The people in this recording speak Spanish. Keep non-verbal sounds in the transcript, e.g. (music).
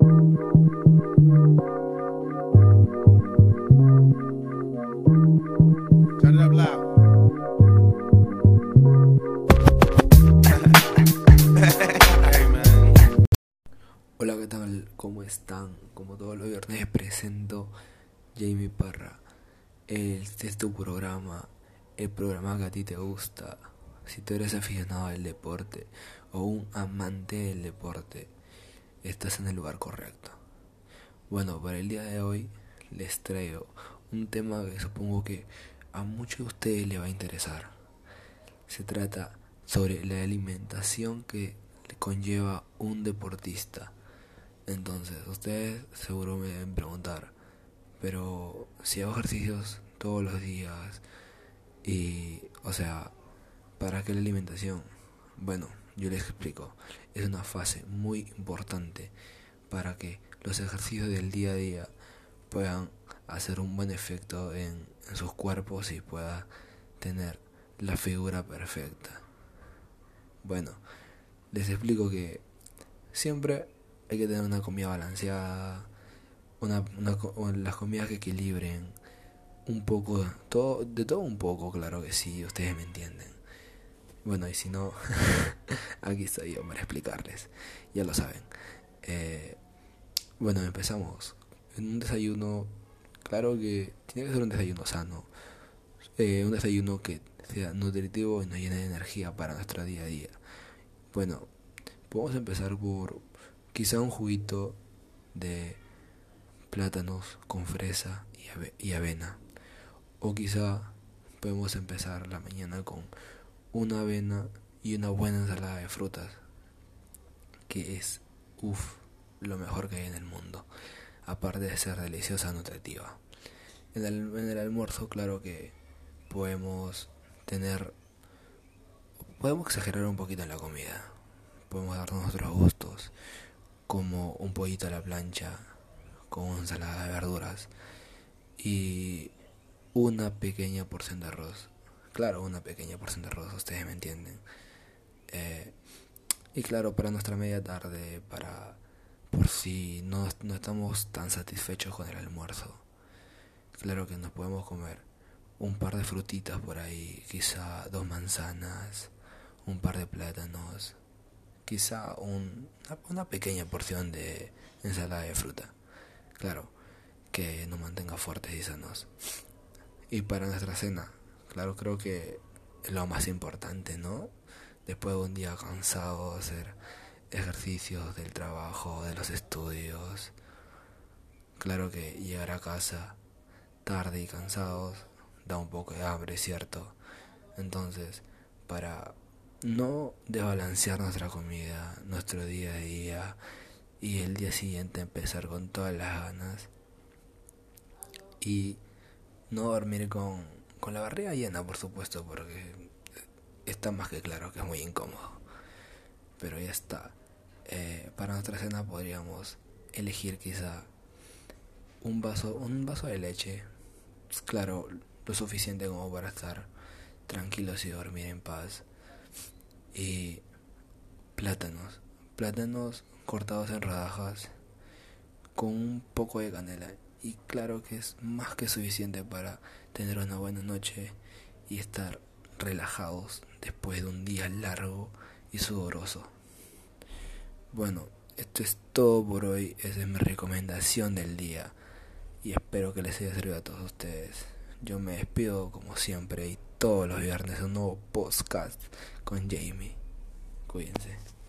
Hola, ¿qué tal? ¿Cómo están? Como todos los viernes presento Jamie Parra. Este es tu programa, el programa que a ti te gusta. Si tú eres aficionado al deporte o un amante del deporte, estás en el lugar correcto. Bueno, para el día de hoy les traigo un tema que supongo que a muchos de ustedes les va a interesar. Se trata sobre la alimentación que conlleva un deportista. Entonces, ustedes seguro me deben preguntar, pero si hago ejercicios todos los días y, o sea, ¿para qué la alimentación? Bueno, yo les explico. Es una fase muy importante para que los ejercicios del día a día puedan hacer un buen efecto en, sus cuerpos y pueda tener la figura perfecta. Bueno, les explico que siempre hay que tener una comida balanceada, una, las comidas que equilibren un poco, todo, de todo un poco, claro que sí, ustedes me entienden. Bueno, y si no, (laughs) aquí estoy yo para explicarles, ya lo saben. Eh, bueno, empezamos. En un desayuno, claro que tiene que ser un desayuno sano, eh, un desayuno que sea nutritivo y nos llene de energía para nuestro día a día. Bueno, podemos empezar por quizá un juguito de plátanos con fresa y, avena. O quizá podemos empezar la mañana con una avena y una buena ensalada de frutas. Que es, uff, lo mejor que hay en el mundo. Aparte de ser deliciosa, nutritiva. En el, en el almuerzo, claro que podemos tener... Podemos exagerar un poquito en la comida. Podemos darnos nuestros gustos como un pollito a la plancha con una ensalada de verduras y una pequeña porción de arroz. Claro, una pequeña porción de arroz, ustedes me entienden. Eh, y claro, para nuestra media tarde, para por si no, no estamos tan satisfechos con el almuerzo. Claro que nos podemos comer un par de frutitas por ahí, quizá dos manzanas, un par de plátanos, quizá un, una pequeña porción de ensalada de fruta. Claro, que nos mantenga fuertes y sanos. Y para nuestra cena, claro, creo que es lo más importante, ¿no? Después de un día cansado hacer ejercicios del trabajo, de los estudios. Claro que llegar a casa tarde y cansados da un poco de hambre, ¿cierto? Entonces, para no desbalancear nuestra comida, nuestro día a día y el día siguiente empezar con todas las ganas y no dormir con, con la barriga llena, por supuesto, porque está más que claro que es muy incómodo. Pero ya está. Eh, para nuestra cena podríamos elegir quizá un vaso, un vaso de leche, claro, lo suficiente como para estar tranquilos y dormir en paz y plátanos, plátanos cortados en rodajas con un poco de canela y claro que es más que suficiente para tener una buena noche y estar relajados después de un día largo y sudoroso. Bueno, esto es todo por hoy, esa es mi recomendación del día y espero que les haya servido a todos ustedes. Yo me despido como siempre y todos los viernes un nuevo podcast con Jamie. Cuídense.